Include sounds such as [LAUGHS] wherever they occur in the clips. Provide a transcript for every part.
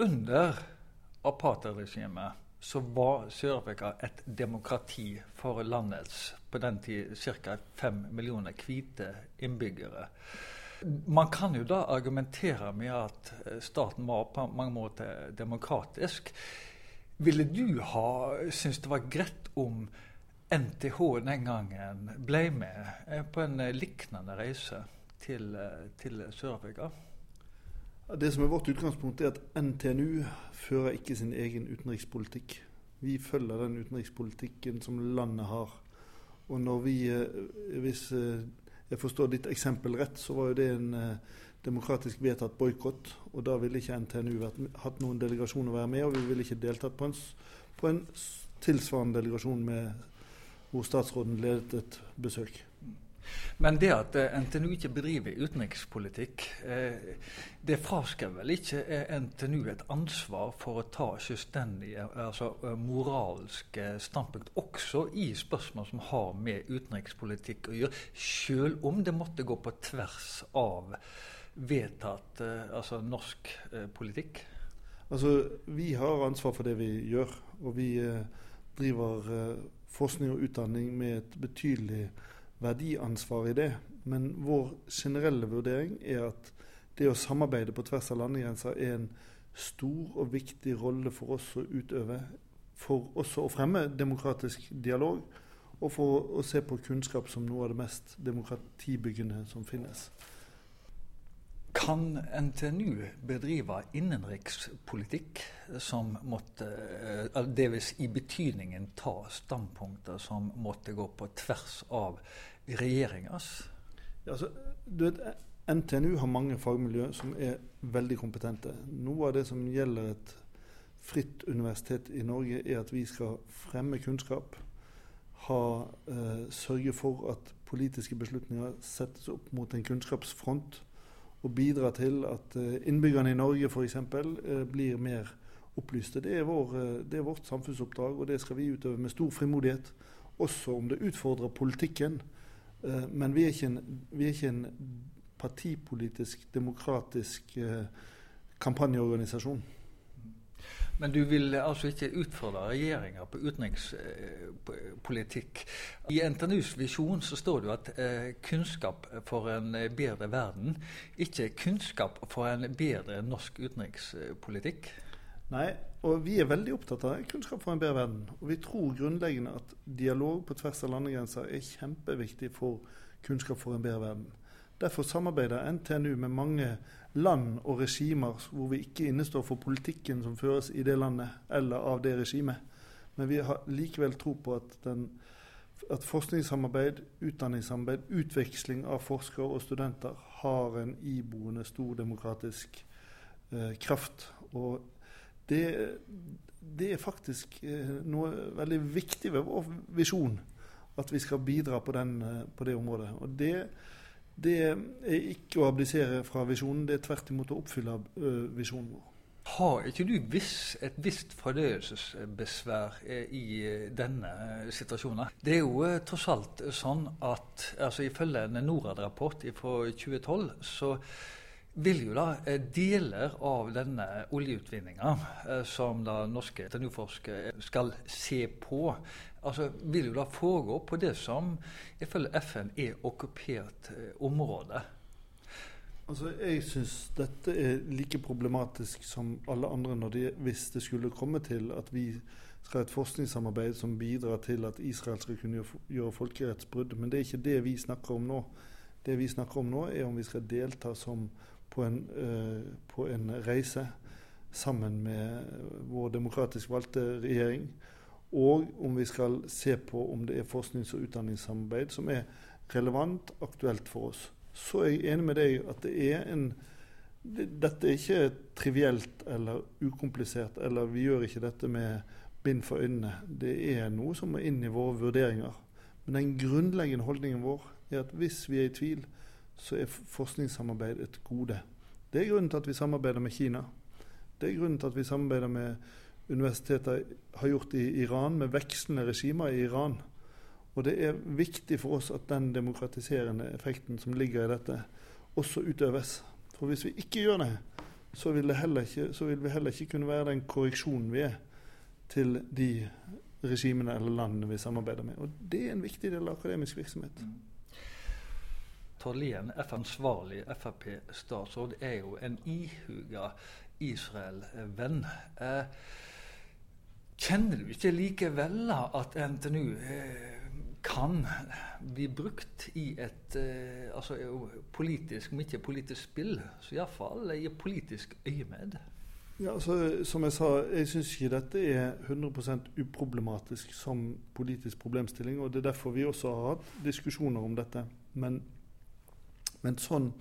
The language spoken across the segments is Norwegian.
Under apartheidregimet så var Sør-Afrika et demokrati for landets på den tid ca. fem millioner hvite innbyggere. Man kan jo da argumentere med at eh, staten var på mange måter demokratisk. Ville du ha syntes det var greit om NTH den gangen ble med eh, på en eh, lignende reise til, til Sør-Afrika? Det som er vårt utgangspunkt, er at NTNU fører ikke sin egen utenrikspolitikk. Vi følger den utenrikspolitikken som landet har. Og når vi, hvis jeg forstår ditt eksempel rett, så var jo det en eh, demokratisk vedtatt boikott. Og da ville ikke NTNU vært, hatt noen delegasjon å være med, og vi ville ikke deltatt på en, på en tilsvarende delegasjon med, hvor statsråden ledet et besøk. Men det at eh, NTNU ikke bedriver utenrikspolitikk, eh, det fraskriver vel ikke eh, NTNU et ansvar for å ta selvstendige, altså moralske standpunkt, også i spørsmål som har med utenrikspolitikk å gjøre, selv om det måtte gå på tvers av vedtatt altså norsk politikk? Altså, Vi har ansvar for det vi gjør, og vi driver forskning og utdanning med et betydelig verdiansvar i det. Men vår generelle vurdering er at det å samarbeide på tvers av landegrenser er en stor og viktig rolle for oss å utøve. For også å fremme demokratisk dialog, og for å se på kunnskap som noe av det mest demokratibyggende som finnes. Kan NTNU bedrive innenrikspolitikk som måtte eh, Dvs. i betydningen ta standpunkter som måtte gå på tvers av regjeringas? Ja, altså, vet, NTNU har mange fagmiljø som er veldig kompetente. Noe av det som gjelder et fritt universitet i Norge, er at vi skal fremme kunnskap. Ha, eh, sørge for at politiske beslutninger settes opp mot en kunnskapsfront og bidra til at eh, innbyggerne i Norge f.eks. Eh, blir mer opplyste. Det er, vår, eh, det er, vårt samfunnsoppdrag, og det skal vi utøve med stor frimodighet. Også om det utfordrer politikken. Men vi er ikke en, er ikke en partipolitisk, demokratisk kampanjeorganisasjon. Men du vil altså ikke utfordre regjeringa på utenrikspolitikk. I NTNUs visjon så står det jo at eh, kunnskap for en bedre verden, ikke kunnskap for en bedre norsk utenrikspolitikk. Nei, og vi er veldig opptatt av kunnskap for en bedre verden. Og vi tror grunnleggende at dialog på tvers av landegrenser er kjempeviktig for kunnskap for en bedre verden. Derfor samarbeider NTNU med mange land og regimer hvor vi ikke innestår for politikken som føres i det landet eller av det regimet. Men vi har likevel tro på at, den, at forskningssamarbeid, utdanningssamarbeid, utveksling av forskere og studenter har en iboende stor demokratisk eh, kraft. Og det, det, er faktisk eh, noe veldig viktig ved vår visjon, at vi skal bidra på, den, eh, på det området. Og det det er ikke å abdisere fra visjonen, det er tvert imot å oppfylle visjonen vår. Har ikke du viss, et visst fordøyelsesbesvær i denne situasjonen? Det er jo tross alt sånn at altså ifølge en Norad-rapport fra 2012 så vil jo da deler av denne oljeutvinninga som da norske TNU-forskere skal se på, altså, vil jo da foregå på det som ifølge FN er okkupert eh, område. Altså, Jeg syns dette er like problematisk som alle andre når de, hvis det skulle komme til at vi skal ha et forskningssamarbeid som bidrar til at Israel skal kunne gjøre folkerettsbrudd. Men det er ikke det vi snakker om nå. Det vi snakker om nå, er om vi skal delta som på en, uh, på en reise sammen med vår demokratisk valgte regjering og om vi skal se på om det er forsknings- og utdanningssamarbeid som er relevant, aktuelt for oss. Så er jeg enig med deg at det er en dette er ikke trivielt eller ukomplisert, eller vi gjør ikke dette med bind for øynene. Det er noe som må inn i våre vurderinger. Men den grunnleggende holdningen vår er at hvis vi er i tvil, så er forskningssamarbeid et gode. Det er grunnen til at vi samarbeider med Kina. Det er grunnen til at vi samarbeider med universiteter har gjort i Iran, med vekslende regimer i Iran. Og det er viktig for oss at den demokratiserende effekten som ligger i dette, også utøves. For hvis vi ikke gjør det, så vil, ikke, så vil, vi heller ikke kunne være den korreksjonen vi er til de regimene eller landene vi samarbeider med. Og Det er en viktig del av akademisk virksomhet. Mm. FN-svarlig Frp-statsråd, er jo en ihuga Israel-venn. Eh, kjenner du ikke likevel at NTNU eh, kan bli brukt i et eh, altså, politisk, om ikke politisk spill, så iallfall i politisk øyemed. Ja, altså, Som jeg sa, jeg syns ikke dette er 100% uproblematisk som politisk problemstilling. og Det er derfor vi også har hatt diskusjoner om dette. Men, men sånn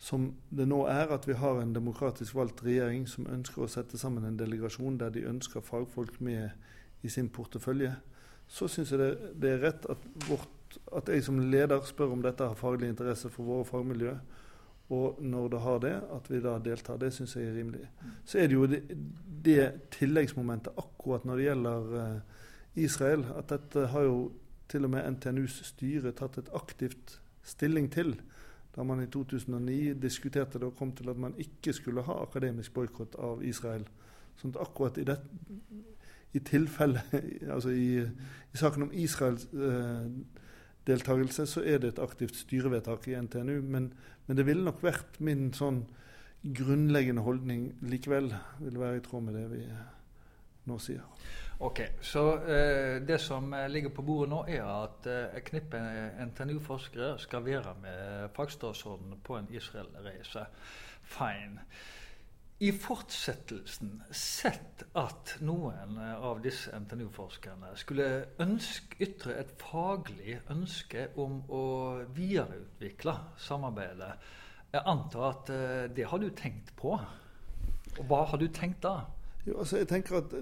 som det nå er, at vi har en demokratisk valgt regjering som ønsker å sette sammen en delegasjon der de ønsker fagfolk med i sin portefølje, så syns jeg det, det, er rett at, vårt, at, jeg som leder spør om dette har faglig interesse for våre fagmiljø. Og når det har det, at vi da deltar. Det syns jeg er rimelig. Så er det jo det, det tilleggsmomentet akkurat når det gjelder uh, Israel, at dette har jo til og med NTNUs styre tatt et aktivt stilling til. Da man i 2009 diskuterte det og kom til at man ikke skulle ha akademisk boikott av Israel. Sånn at akkurat i det, i tilfelle [LAUGHS] Altså i, i saken om Israels eh, deltakelse, så er det et aktivt styrevedtak i NTNU. Men, men, det ville nok vært min sånn grunnleggende holdning likevel. Vil være i tråd med det vi nå sier. Ok, Så eh, det som ligger på bordet nå, er at eh, et knippe NTNU-forskere skal være med fagstatsråden på en Israel-reise. Fine i fortsettelsen sett at noen av disse NTNU-forskerne skulle ønske, ytre et faglig ønske om å videreutvikle samarbeidet. Jeg antar at det har du tenkt på. Og hva har du tenkt da? Jo, altså jeg tenker at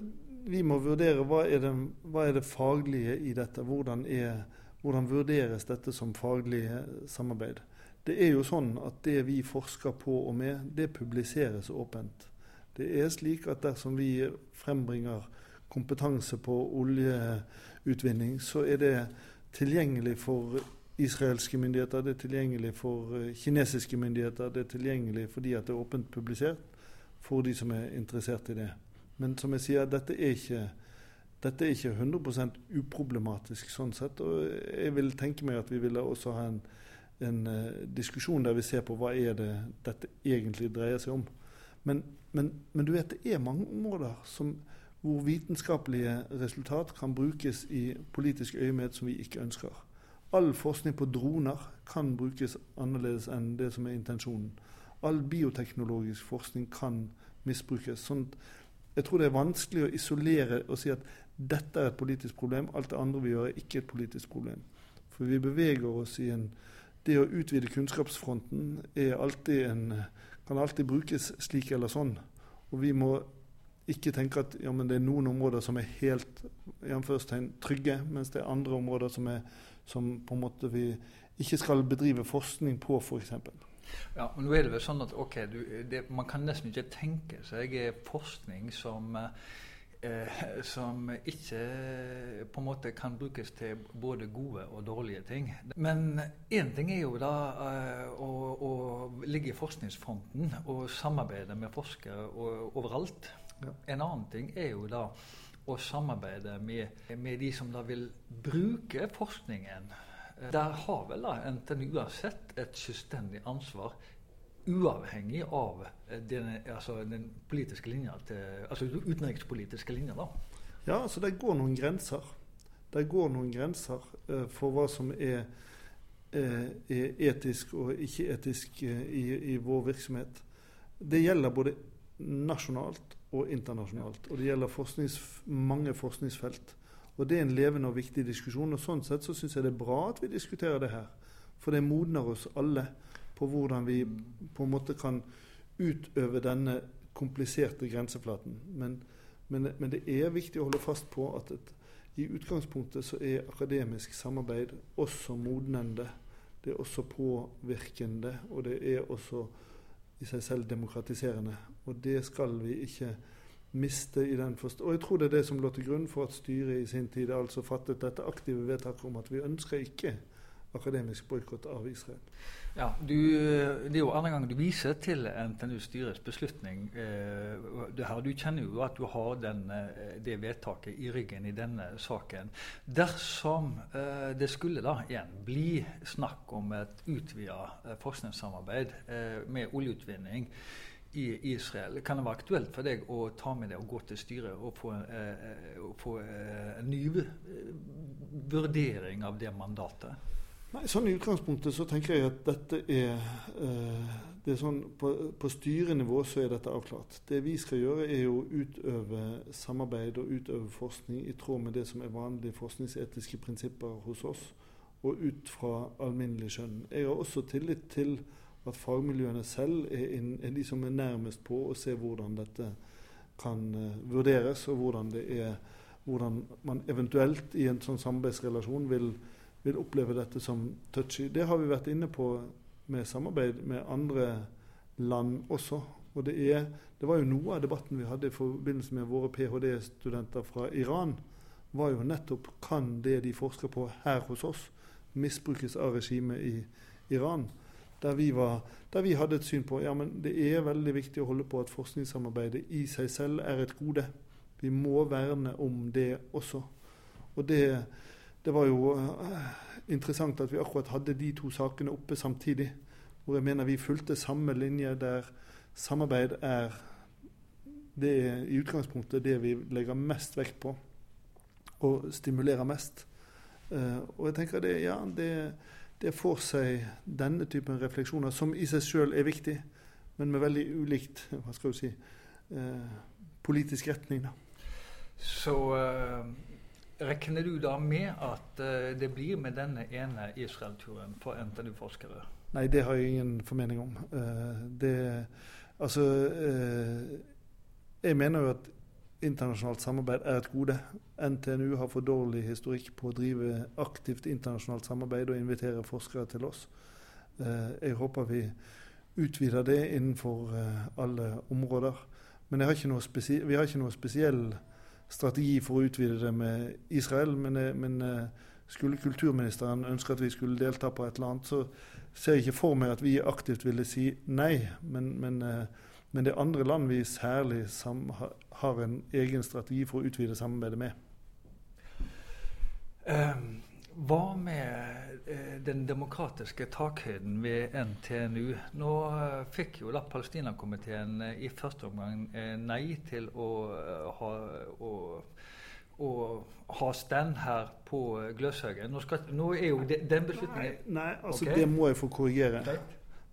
Vi må vurdere hva er det, hva er det faglige i dette. Hvordan, er, hvordan vurderes dette som faglig samarbeid? Det er jo sånn at det vi forsker på og med, det publiseres åpent. Det er slik at dersom vi frembringer kompetanse på oljeutvinning, så er det tilgjengelig for israelske myndigheter, det er tilgjengelig for eh, kinesiske myndigheter, det er tilgjengelig fordi at det er åpent publisert for de som er interessert i det. Men som jeg sier, dette er ikke, dette er ikke 100% uproblematisk sånn sett. Og jeg vil tenke meg at vi ville også ha en en uh, diskusjon der vi ser på hva er det dette egentlig dreier seg om. Men, men, men du vet, det er mange områder som, hvor vitenskapelige resultat kan brukes i politisk øyemed som vi ikke ønsker. All forskning på droner kan brukes annerledes enn det som er intensjonen. All bioteknologisk forskning kan misbrukes. Sånn jeg tror det er vanskelig å isolere og si at dette er et politisk problem, alt det andre vi gjør, er ikke et politisk problem. For vi beveger oss i en det å utvide kunnskapsfronten alltid en, kan alltid brukes slik eller sånn. Og vi må ikke tenke at ja, det er noen områder som er helt trygge, mens det er andre områder som, er, som vi ikke skal bedrive forskning på, f.eks. Ja, men nå er det vel sånn at okay, du, det, Man kan nesten ikke tenke seg forskning som eh, som ikke på en måte kan brukes til både gode og dårlige ting. Men én ting er jo da eh, å, å, ligge i forskningsfronten og samarbeide med forskere overalt. Ja. En annen ting er jo da å samarbeide med, med de som da vil bruke forskningen. Der har vel da NTNU sett et selvstendig ansvar uavhengig av eh, den, altså den politiske linja til, altså utenrikspolitiske linja, da? Ja, altså det går noen grenser. Det går noen grenser uh, for hva som er, er, etisk og ikke etisk i, i, vår virksomhet. Det gjelder både nasjonalt og internasjonalt. Og det gjelder forsknings, mange forskningsfelt. Og det er en levende og viktig diskusjon. og Sånn sett så syns jeg det er bra at vi diskuterer det her. For det modner oss alle på hvordan vi på en måte kan utøve denne kompliserte grenseflaten. Men, men, men det er viktig å holde fast på at et, i utgangspunktet så er akademisk samarbeid også modnende. Det er også påvirkende, og det er også i seg selv demokratiserende. Og det skal vi ikke miste i den forstand. Og jeg tror det er det som lå til grunn for at styret i sin tid altså fattet dette aktive vedtaket om at vi ønsker ikke akademisk boikott av Israel. Ja, du, Det er jo andre gang du viser til NTNU-styrets beslutning. Eh, her, du kjenner jo at du har den, eh, det vedtaket i ryggen i denne saken. Dersom eh, det skulle da igjen bli snakk om et utvida eh, forskningssamarbeid med oljeutvinning i Israel, kan det være aktuelt for deg å ta med det og gå til styret og få, eh, få en ny vurdering av det mandatet? Nei, sånn I utgangspunktet så tenker jeg at dette er, eh, det er sånn, på, på, styrenivå så er dette avklart. Det vi skal gjøre, er å utøve samarbeid og utøve forskning i tråd med det som er vanlige forskningsetiske prinsipper hos oss, og ut fra alminnelig skjønn. Jeg har også tillit til at fagmiljøene selv er, inn, er de som er nærmest på å se hvordan dette kan uh, vurderes, og hvordan, er, hvordan man eventuelt i en sånn samarbeidsrelasjon vil vil oppleve dette som touchy. Det har vi vært inne på med samarbeid med andre land også. Og det, er, det var jo noe av debatten vi hadde i forbindelse med våre ph.d.-studenter fra Iran, var jo nettopp kan det de forsker på her hos oss, misbrukes av regimet i Iran. Der vi, var, der vi, hadde et syn på ja, men det er veldig viktig å holde på at forskningssamarbeidet i seg selv er et gode. Vi må verne om det også. Og det, det var jo uh, interessant at vi akkurat hadde de to sakene oppe samtidig. Hvor jeg mener vi fulgte samme linje der samarbeid er det er i utgangspunktet det vi legger mest vekt på og stimulerer mest. Uh, og jeg tenker det, ja, det, det får seg denne typen refleksjoner, som i seg sjøl er viktig, men med veldig ulikt hva skal du si, eh, politisk retning. Da. Så Regner du da med at eh, det blir med denne ene Israel-turen for NTNU-forskere? Nei, det har jeg ingen formening om. Uh, det, altså uh, Jeg mener jo at internasjonalt samarbeid er et gode. NTNU har for dårlig historikk på å drive aktivt internasjonalt samarbeid og invitere forskere til oss. jeg håper vi utvider det innenfor alle områder. Men har vi har ikke noe spesiell strategi for å utvide det med Israel. Men, eh, men eh, skulle kulturministeren ønske at vi skulle delta på et eller annet, så ser jeg ikke for meg at vi aktivt ville si nei. Men, men, eh, men det er andre land vi særlig har en egen strategi for å utvide samarbeidet med. Um, hva med eh, den demokratiske takhøyden ved NTNU? Nå eh, fikk jo da Palestinakomiteen eh, i første omgang nei til å ha, å, å ha stand her på Gløshaugen. Nå, nå, er jo de, den beslutningen Nei, nei altså okay. det må jeg få korrigere.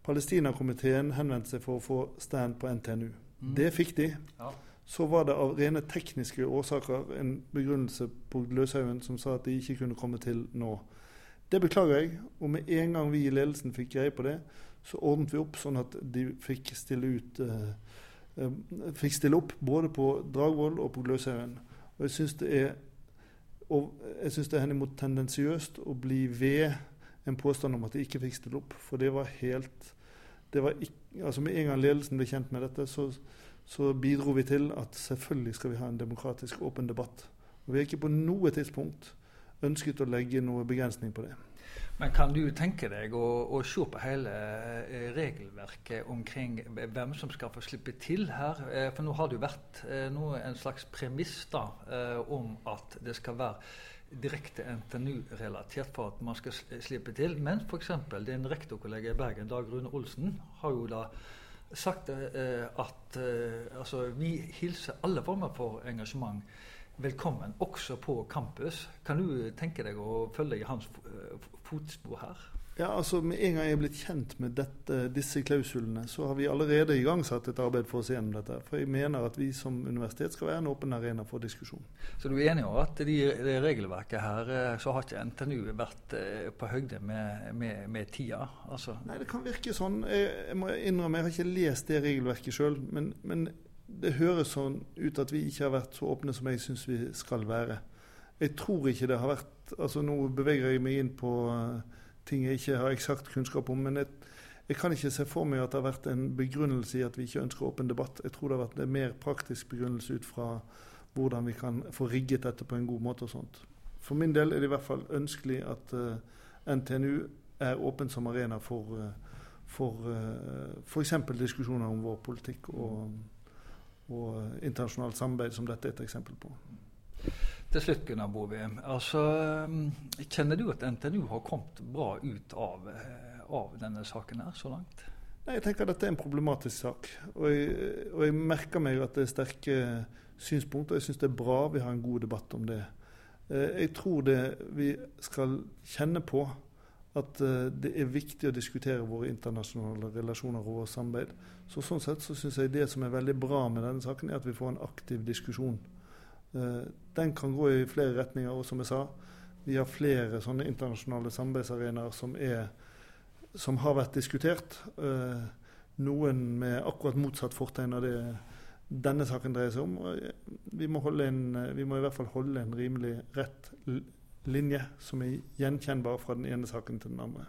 Palestinakomiteen henvendte seg for å få stand på NTNU. Mm. Det fikk de. Ja så var det av rene tekniske årsaker en begrunnelse på Løshaugen som sa at de ikke kunne komme til nå. Det beklager jeg, og med en gang vi i ledelsen fikk greie på det, så ordnet vi opp sånn at de fikk stille, ut, uh, uh, fikk stille opp både på Dragvoll og på Gløshaugen. Og jeg syns det er og jeg synes det er henimot tendensiøst å bli ved en påstand om at de ikke fikk stille opp. For det var helt det var ikke, altså Med en gang ledelsen ble kjent med dette, så så bidro vi til at selvfølgelig skal vi ha en demokratisk åpen debatt. Og Vi har ikke på noe tidspunkt ønsket å legge noe begrensning på det. Men kan du tenke deg å, å se på hele eh, regelverket omkring hvem som skal få slippe til her? Eh, for nå har det jo vært eh, en slags premiss da, om at det skal være direkte NTNU-relatert for at man skal slippe til. Men f.eks. din rektorkollega i Bergen, Dag Rune Olsen, har jo da sagt eh, at eh, altså, vi hilser alle former for engasjement velkommen, også på campus. Kan du tenke deg å følge i hans eh, fotspor her? Ja, altså Med en gang jeg er blitt kjent med dette, disse klausulene, så har vi allerede igangsatt et arbeid for å se gjennom dette. For jeg mener at vi som universitet skal være en åpen arena for diskusjon. Så du er enig i at det regelverket her eh, så har ikke NTNU vært eh, på høyde med, med, med tida? Altså. Nei, det kan virke sånn. Jeg, jeg, må innrømme, jeg har ikke lest det regelverket sjøl. Men, men, det høres sånn ut at vi ikke har vært så åpne som jeg syns vi skal være. Jeg tror ikke det har vært altså Nå beveger jeg meg inn på uh, ting jeg ikke har eksakt kunnskap om. Men jeg, jeg, kan ikke se for meg at det har vært en begrunnelse i at vi ikke ønsker åpen debatt. Jeg tror det har vært en mer praktisk begrunnelse ut fra hvordan vi kan få rigget dette på en god måte. og sånt. For min del er det i hvert fall ønskelig at uh, NTNU er åpen som arena for, for f.eks. diskusjoner om vår politikk og, og internasjonalt samarbeid, som dette er et eksempel på. Til slutt, Gunnar Bovim. Altså, kjenner du at NTNU har kommet bra ut av, av denne saken her så langt? Nei, Jeg tenker at dette er en problematisk sak. Og jeg, og jeg merker meg at det er sterke synspunkter. Jeg syns det er bra vi har en god debatt om det. Eh, jeg tror det vi skal kjenne på at eh, det er viktig å diskutere våre internasjonale relasjoner og vårt samarbeid. Så Sånn sett så syns jeg det som er veldig bra med denne saken, er at vi får en aktiv diskusjon. Eh, den kan gå i flere retninger. Og som jeg sa, vi har flere sånne internasjonale samarbeidsarenaer som, som har vært diskutert. Noen med akkurat motsatt fortegn av det denne saken dreier seg om. Vi må, en, vi må, i hvert fall holde en rimelig rett linje som er gjenkjennbar fra den ene saken til den andre.